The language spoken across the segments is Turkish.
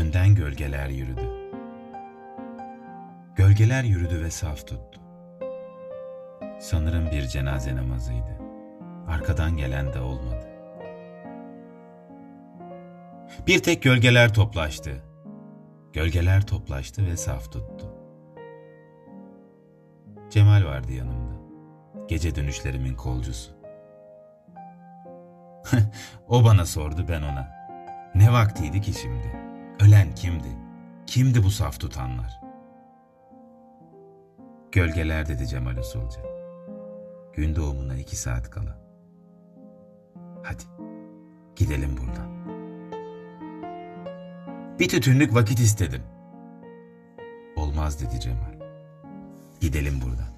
Ölen gölgeler yürüdü. Gölgeler yürüdü ve saf tuttu. Sanırım bir cenaze namazıydı. Arkadan gelen de olmadı. Bir tek gölgeler toplaştı. Gölgeler toplaştı ve saf tuttu. Cemal vardı yanımda. Gece dönüşlerimin kolcusu. o bana sordu ben ona. Ne vaktiydi ki şimdi? Ölen kimdi? Kimdi bu saf tutanlar? Gölgeler dedi Cemal usulca. Gün doğumuna iki saat kala. Hadi gidelim buradan. Bir tütünlük vakit istedim. Olmaz dedi Cemal. Gidelim buradan.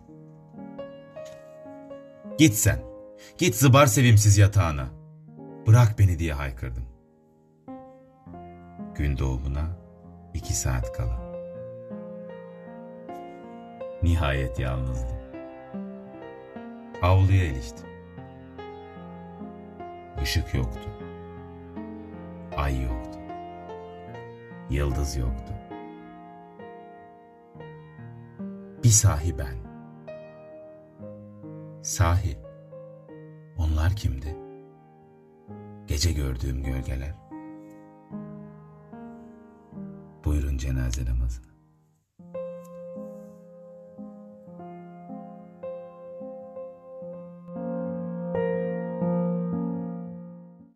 Git sen. Git zıbar sevimsiz yatağına. Bırak beni diye haykırdım. Gün doğumuna iki saat kala. Nihayet yalnızdım. Avluya iliştim. Işık yoktu. Ay yoktu. Yıldız yoktu. Bir sahi ben. Sahi. Onlar kimdi? Gece gördüğüm gölgeler. Buyurun cenaze namazına.